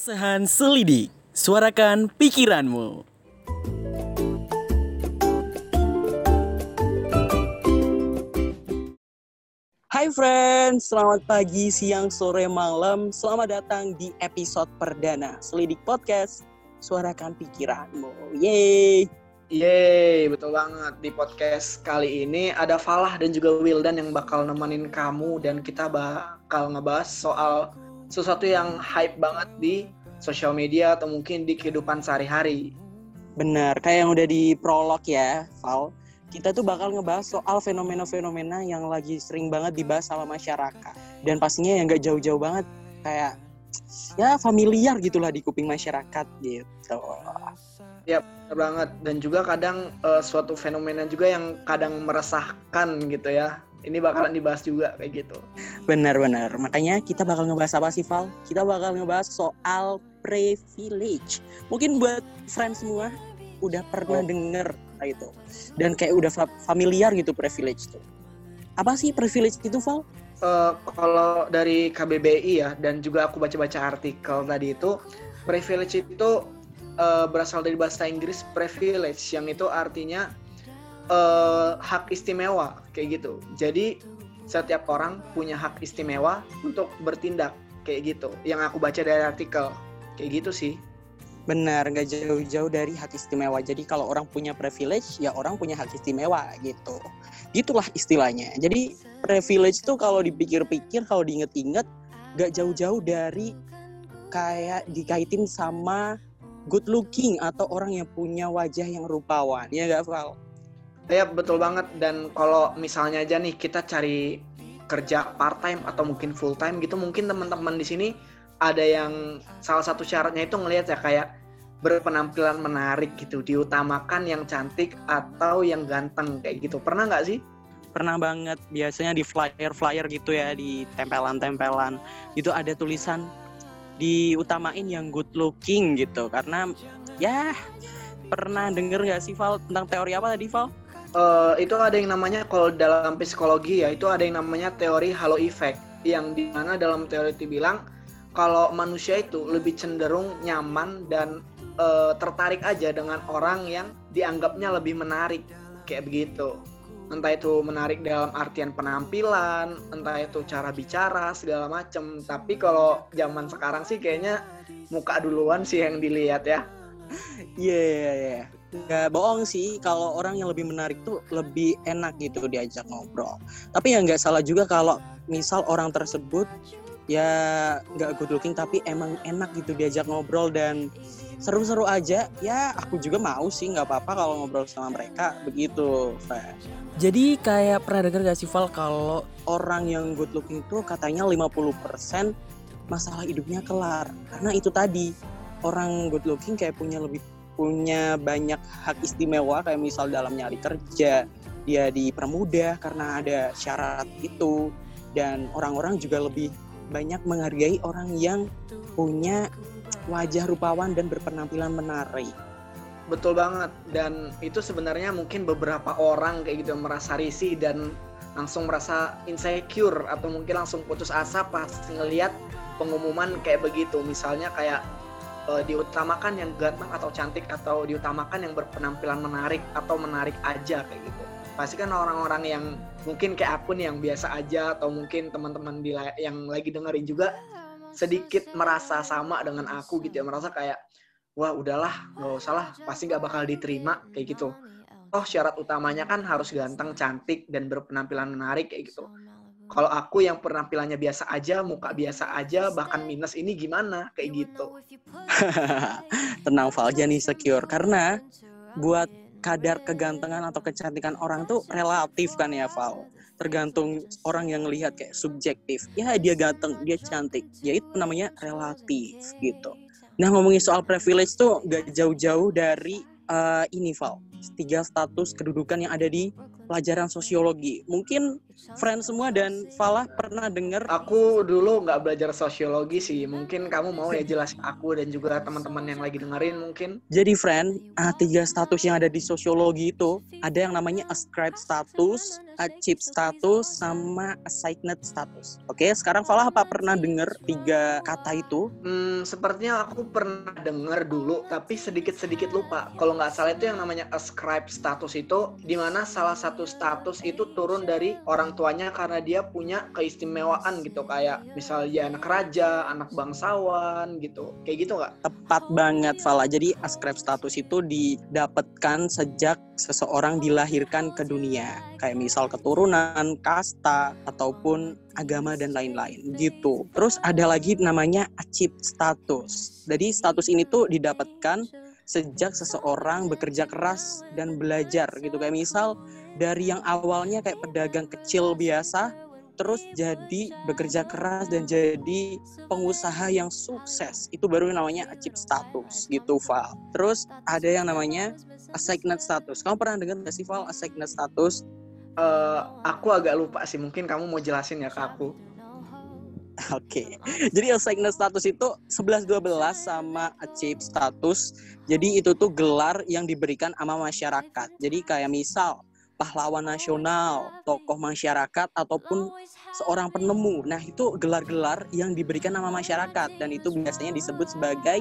Keresahan Selidik, suarakan pikiranmu. Hai friends, selamat pagi, siang, sore, malam. Selamat datang di episode perdana Selidik Podcast. Suarakan pikiranmu. Yeay. Yeay, betul banget. Di podcast kali ini ada Falah dan juga Wildan yang bakal nemenin kamu dan kita bakal ngebahas soal sesuatu yang hype banget di sosial media atau mungkin di kehidupan sehari-hari. Benar, kayak yang udah di prolog ya, Val. Kita tuh bakal ngebahas soal fenomena-fenomena yang lagi sering banget dibahas sama masyarakat. Dan pastinya yang gak jauh-jauh banget, kayak ya familiar gitulah di kuping masyarakat gitu. Ya, benar banget. Dan juga kadang uh, suatu fenomena juga yang kadang meresahkan gitu ya. Ini bakalan dibahas juga kayak gitu. Benar-benar. Makanya kita bakal ngebahas apa sih, Val? Kita bakal ngebahas soal privilege. Mungkin buat friends semua udah pernah oh. denger itu. Dan kayak udah familiar gitu privilege tuh. Apa sih privilege itu, Val? Uh, kalau dari KBBI ya, dan juga aku baca-baca artikel tadi itu, privilege itu uh, berasal dari bahasa Inggris privilege, yang itu artinya uh, hak istimewa kayak gitu. Jadi setiap orang punya hak istimewa untuk bertindak kayak gitu. Yang aku baca dari artikel kayak gitu sih. Benar, nggak jauh-jauh dari hak istimewa. Jadi kalau orang punya privilege, ya orang punya hak istimewa gitu. Gitulah istilahnya. Jadi privilege itu kalau dipikir-pikir, kalau diinget-inget, nggak jauh-jauh dari kayak dikaitin sama good looking atau orang yang punya wajah yang rupawan. Ya nggak, Val? Ya betul banget. Dan kalau misalnya aja nih kita cari kerja part time atau mungkin full time gitu, mungkin teman-teman di sini ada yang salah satu syaratnya itu ngelihat ya kayak berpenampilan menarik gitu, diutamakan yang cantik atau yang ganteng kayak gitu. Pernah nggak sih? Pernah banget. Biasanya di flyer-flyer gitu ya, di tempelan-tempelan itu ada tulisan diutamain yang good looking gitu. Karena ya pernah denger nggak sih Val tentang teori apa tadi Val? Uh, itu ada yang namanya kalau dalam psikologi ya itu ada yang namanya teori halo effect yang di mana dalam teori itu bilang kalau manusia itu lebih cenderung nyaman dan uh, tertarik aja dengan orang yang dianggapnya lebih menarik kayak begitu. Entah itu menarik dalam artian penampilan entah itu cara bicara segala macem. Tapi kalau zaman sekarang sih kayaknya muka duluan sih yang dilihat ya. Iya yeah, yeah, yeah. Nggak bohong sih kalau orang yang lebih menarik tuh lebih enak gitu diajak ngobrol tapi ya nggak salah juga kalau misal orang tersebut ya nggak good looking tapi emang enak gitu diajak ngobrol dan seru-seru aja ya aku juga mau sih nggak apa-apa kalau ngobrol sama mereka begitu. Jadi kayak pernah denger gak sih Val kalau orang yang good looking itu katanya 50% masalah hidupnya kelar karena itu tadi orang good looking kayak punya lebih punya banyak hak istimewa kayak misal dalam nyari kerja dia dipermudah karena ada syarat itu dan orang-orang juga lebih banyak menghargai orang yang punya wajah rupawan dan berpenampilan menarik. Betul banget dan itu sebenarnya mungkin beberapa orang kayak gitu merasa risih dan langsung merasa insecure atau mungkin langsung putus asa pas ngelihat pengumuman kayak begitu. Misalnya kayak uh, diutamakan yang ganteng atau cantik atau diutamakan yang berpenampilan menarik atau menarik aja kayak gitu. Pasti kan orang-orang yang mungkin kayak aku nih yang biasa aja atau mungkin teman-teman di yang lagi dengerin juga sedikit merasa sama dengan aku gitu ya merasa kayak wah udahlah nggak usah lah pasti nggak bakal diterima kayak gitu. oh syarat utamanya kan harus ganteng cantik dan berpenampilan menarik kayak gitu kalau aku yang penampilannya biasa aja muka biasa aja bahkan minus ini gimana? Kayak gitu. tenang Valja nih secure. karena buat kadar kegantengan atau kecantikan orang tuh relatif kan ya Val? tergantung orang yang lihat kayak subjektif. Ya dia ganteng dia cantik. ya itu namanya relatif gitu. nah ngomongin soal privilege tuh gak jauh-jauh dari uh, ini Val. Tiga status kedudukan yang ada di pelajaran sosiologi. Mungkin friend semua dan Falah pernah dengar Aku dulu nggak belajar sosiologi sih. Mungkin kamu mau ya jelasin aku dan juga teman-teman yang lagi dengerin mungkin. Jadi friend, ah, tiga status yang ada di sosiologi itu ada yang namanya ascribe status, achieve status, sama assigned status. Oke, sekarang Falah apa pernah dengar tiga kata itu? Hmm, sepertinya aku pernah dengar dulu, tapi sedikit-sedikit lupa. Kalau nggak salah itu yang namanya ascribe status itu, di mana salah satu status itu turun dari orang tuanya karena dia punya keistimewaan gitu, kayak misalnya anak raja, anak bangsawan gitu, kayak gitu nggak? Tepat banget, Falah. Jadi ascribe status itu didapatkan sejak seseorang dilahirkan ke dunia. Kayak misal keturunan, kasta, ataupun agama dan lain-lain gitu. Terus ada lagi namanya achieve status. Jadi status ini tuh didapatkan sejak seseorang bekerja keras dan belajar gitu. Kayak misal dari yang awalnya kayak pedagang kecil biasa terus jadi bekerja keras dan jadi pengusaha yang sukses. Itu baru namanya achieve status gitu Val. Terus ada yang namanya assigned status. Kamu pernah dengar nggak sih Val assigned status? Uh, aku agak lupa sih, mungkin kamu mau jelasin ya ke aku. Oke, jadi assigned status itu 11-12 sama achieve status. Jadi itu tuh gelar yang diberikan sama masyarakat. Jadi kayak misal pahlawan nasional, tokoh masyarakat, ataupun seorang penemu. Nah itu gelar-gelar yang diberikan sama masyarakat. Dan itu biasanya disebut sebagai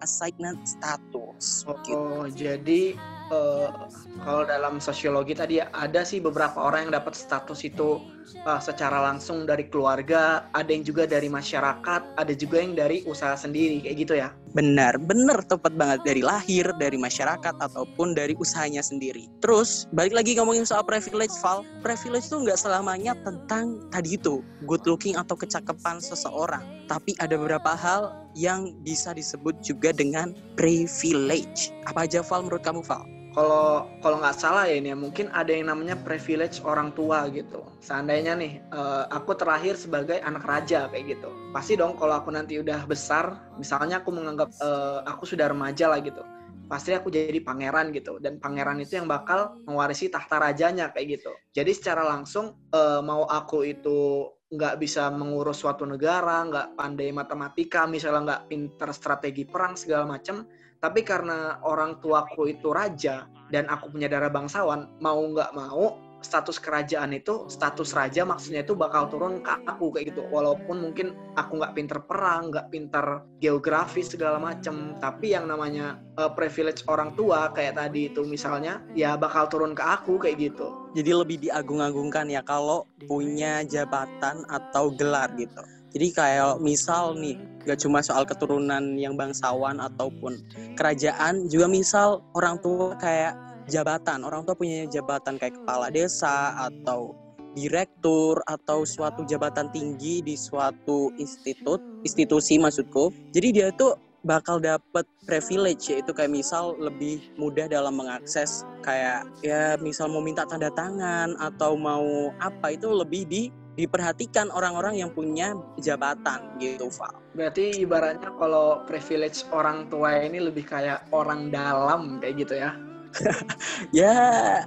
assigned status. Oh, jadi uh, kalau dalam sosiologi tadi ada sih beberapa orang yang dapat status itu uh, secara langsung dari keluarga, ada yang juga dari masyarakat, ada juga yang dari usaha sendiri kayak gitu ya. Benar, benar tepat banget dari lahir, dari masyarakat ataupun dari usahanya sendiri. Terus balik lagi ngomongin soal privilege, Val. Privilege itu nggak selamanya tentang tadi itu good looking atau kecakapan seseorang, tapi ada beberapa hal yang bisa disebut juga dengan privilege. Apa aja Val menurut kamu Val? Kalau kalau nggak salah ya ini ya mungkin ada yang namanya privilege orang tua gitu. Seandainya nih uh, aku terlahir sebagai anak raja kayak gitu. Pasti dong kalau aku nanti udah besar misalnya aku menganggap uh, aku sudah remaja lah gitu pasti aku jadi pangeran gitu. Dan pangeran itu yang bakal mewarisi tahta rajanya kayak gitu. Jadi secara langsung uh, mau aku itu nggak bisa mengurus suatu negara nggak pandai matematika misalnya nggak pinter strategi perang segala macam tapi karena orang tuaku itu raja dan aku punya darah bangsawan, mau nggak mau status kerajaan itu status raja maksudnya itu bakal turun ke aku kayak gitu. Walaupun mungkin aku nggak pinter perang nggak pinter geografi segala macem tapi yang namanya uh, privilege orang tua kayak tadi itu misalnya ya bakal turun ke aku kayak gitu. Jadi lebih diagung-agungkan ya kalau punya jabatan atau gelar gitu jadi kayak misal nih, gak cuma soal keturunan yang bangsawan ataupun kerajaan, juga misal orang tua kayak jabatan. Orang tua punya jabatan kayak kepala desa atau direktur atau suatu jabatan tinggi di suatu institut, institusi maksudku. Jadi dia tuh bakal dapet privilege yaitu kayak misal lebih mudah dalam mengakses kayak ya misal mau minta tanda tangan atau mau apa itu lebih di diperhatikan orang-orang yang punya jabatan gitu, Val. Berarti ibaratnya kalau privilege orang tua ini lebih kayak orang dalam kayak gitu ya? ya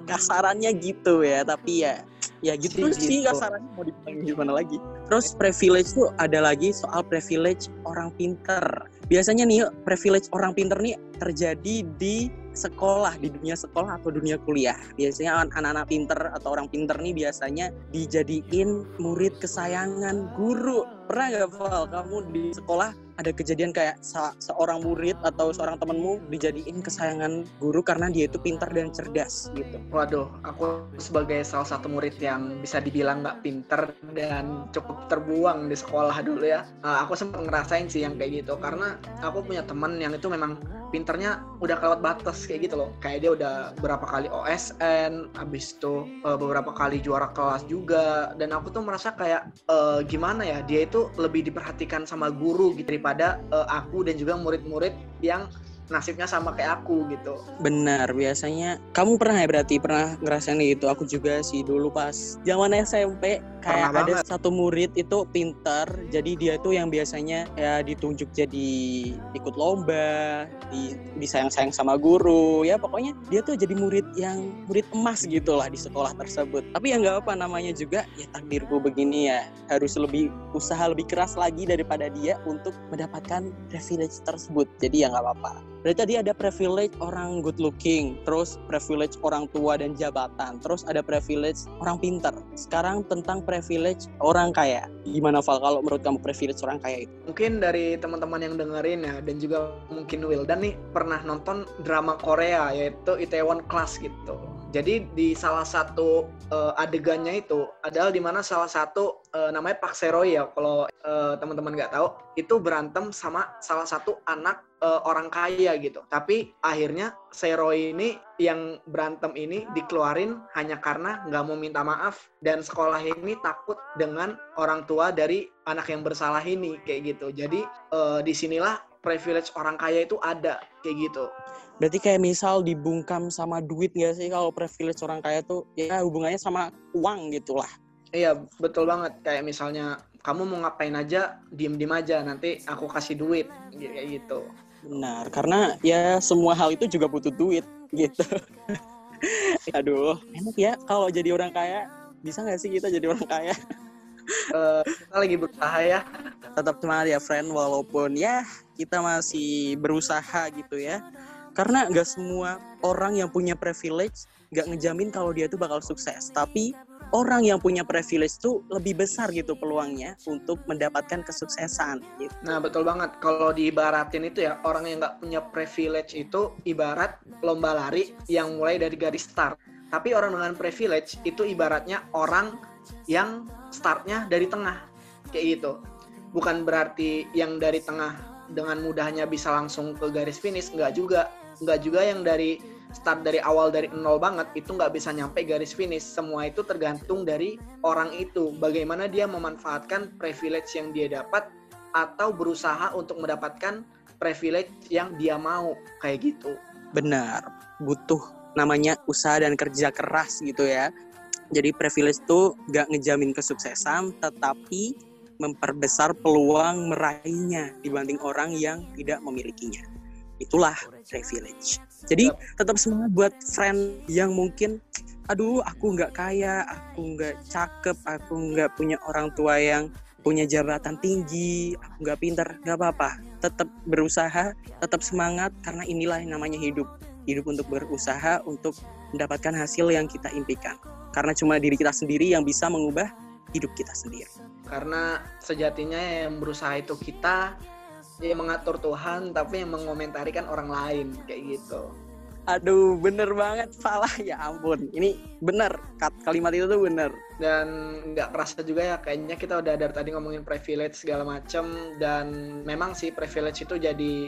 kasarannya gitu ya, tapi ya ya gitu sih, sih kasarannya mau dibilang gimana lagi. Terus privilege tuh ada lagi soal privilege orang pinter. Biasanya nih privilege orang pinter nih terjadi di sekolah di dunia sekolah atau dunia kuliah biasanya anak-anak pinter atau orang pinter nih biasanya dijadiin murid kesayangan guru pernah nggak Val kamu di sekolah ada kejadian kayak se seorang murid atau seorang temenmu dijadiin kesayangan guru karena dia itu pintar dan cerdas gitu. Waduh, aku sebagai salah satu murid yang bisa dibilang nggak pintar dan cukup terbuang di sekolah dulu ya. Nah, aku sempat ngerasain sih yang kayak gitu karena aku punya teman yang itu memang pinternya udah kelewat batas kayak gitu loh. Kayak dia udah berapa kali OSN, habis itu uh, beberapa kali juara kelas juga dan aku tuh merasa kayak uh, gimana ya, dia itu lebih diperhatikan sama guru gitu daripada daripada uh, aku dan juga murid-murid yang nasibnya sama kayak aku gitu. Benar, biasanya kamu pernah ya berarti pernah ngerasain gitu. Aku juga sih dulu pas zaman SMP kayak Pernah ada banget. satu murid itu pinter jadi dia tuh yang biasanya ya ditunjuk jadi ikut lomba di disayang-sayang sama guru ya pokoknya dia tuh jadi murid yang murid emas gitu lah di sekolah tersebut tapi ya nggak apa namanya juga ya takdirku begini ya harus lebih usaha lebih keras lagi daripada dia untuk mendapatkan privilege tersebut jadi ya nggak apa-apa Berarti tadi ada privilege orang good looking, terus privilege orang tua dan jabatan, terus ada privilege orang pinter. Sekarang tentang privilege orang kaya. Gimana Val kalau menurut kamu privilege orang kaya itu? Mungkin dari teman-teman yang dengerin ya dan juga mungkin Wildan nih pernah nonton drama Korea yaitu Itaewon Class gitu. Jadi di salah satu eh, adegannya itu adalah di mana salah satu eh, namanya Pak Seroy ya kalau eh, teman-teman nggak tahu itu berantem sama salah satu anak eh, orang kaya gitu. Tapi akhirnya Seroy ini yang berantem ini dikeluarin hanya karena nggak mau minta maaf dan sekolah ini takut dengan orang tua dari anak yang bersalah ini kayak gitu. Jadi eh, di sinilah privilege orang kaya itu ada kayak gitu. Berarti kayak misal dibungkam sama duit gak sih kalau privilege orang kaya tuh ya hubungannya sama uang gitu lah. Iya betul banget kayak misalnya kamu mau ngapain aja diem diem aja nanti aku kasih duit kayak gitu. Benar, karena ya semua hal itu juga butuh duit gitu. Aduh, enak ya kalau jadi orang kaya. Bisa nggak sih kita jadi orang kaya? Eh, kita lagi berusaha ya. Tetap semangat ya friend, walaupun ya kita masih berusaha gitu ya. Karena nggak semua orang yang punya privilege nggak ngejamin kalau dia tuh bakal sukses. Tapi orang yang punya privilege tuh lebih besar gitu peluangnya untuk mendapatkan kesuksesan gitu. Nah betul banget kalau diibaratin itu ya orang yang nggak punya privilege itu ibarat lomba lari yang mulai dari garis start. Tapi orang dengan privilege itu ibaratnya orang yang startnya dari tengah kayak gitu. Bukan berarti yang dari tengah dengan mudahnya bisa langsung ke garis finish nggak juga nggak juga yang dari start dari awal dari nol banget itu nggak bisa nyampe garis finish. Semua itu tergantung dari orang itu. Bagaimana dia memanfaatkan privilege yang dia dapat atau berusaha untuk mendapatkan privilege yang dia mau. Kayak gitu. Benar, butuh namanya usaha dan kerja keras gitu ya. Jadi privilege tuh gak ngejamin kesuksesan, tetapi memperbesar peluang meraihnya dibanding orang yang tidak memilikinya. Itulah privilege. Jadi tetap semangat buat friend yang mungkin, aduh aku nggak kaya, aku nggak cakep, aku nggak punya orang tua yang punya jabatan tinggi, aku nggak pintar, nggak apa-apa. Tetap berusaha, tetap semangat karena inilah yang namanya hidup. Hidup untuk berusaha untuk mendapatkan hasil yang kita impikan. Karena cuma diri kita sendiri yang bisa mengubah hidup kita sendiri. karena sejatinya yang berusaha itu kita yang mengatur Tuhan tapi yang mengomentarikan orang lain kayak gitu Aduh, bener banget salah ya ampun. Ini bener, kalimat itu tuh bener. dan nggak kerasa juga ya kayaknya kita udah dari tadi ngomongin privilege segala macem dan memang sih privilege itu jadi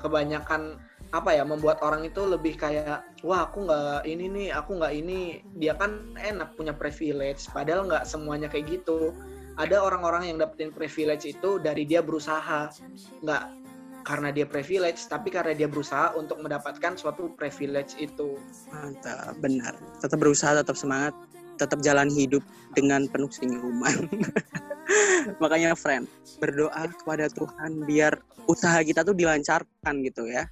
kebanyakan apa ya membuat orang itu lebih kayak wah aku nggak ini nih aku nggak ini dia kan enak punya privilege padahal nggak semuanya kayak gitu ada orang-orang yang dapetin privilege itu dari dia berusaha nggak karena dia privilege tapi karena dia berusaha untuk mendapatkan suatu privilege itu Mantap, benar. Tetap berusaha, tetap semangat, tetap jalan hidup dengan penuh senyuman. Makanya friend, berdoa kepada Tuhan biar usaha kita tuh dilancarkan gitu ya.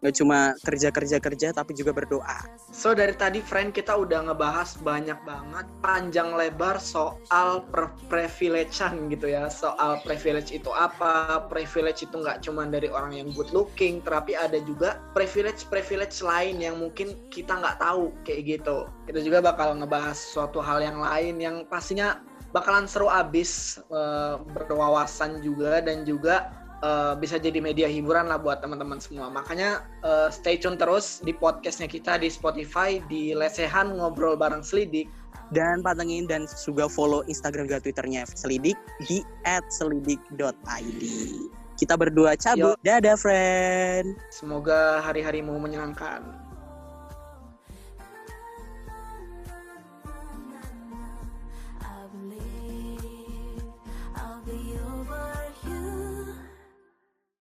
Gak cuma kerja-kerja-kerja tapi juga berdoa. So dari tadi friend kita udah ngebahas banyak banget panjang lebar soal privilegean gitu ya soal privilege itu apa privilege itu nggak cuma dari orang yang good looking tapi ada juga privilege privilege lain yang mungkin kita nggak tahu kayak gitu kita juga bakal ngebahas suatu hal yang lain yang pastinya bakalan seru abis eh, berwawasan juga dan juga eh, bisa jadi media hiburan lah buat teman-teman semua. Makanya eh, stay tune terus di podcastnya kita di Spotify di Lesehan Ngobrol Bareng Selidik. Dan pantengin dan juga follow Instagram dan Twitternya Selidik di @selidik.id. Kita berdua cabut. Dadah friend. Semoga hari-harimu menyenangkan.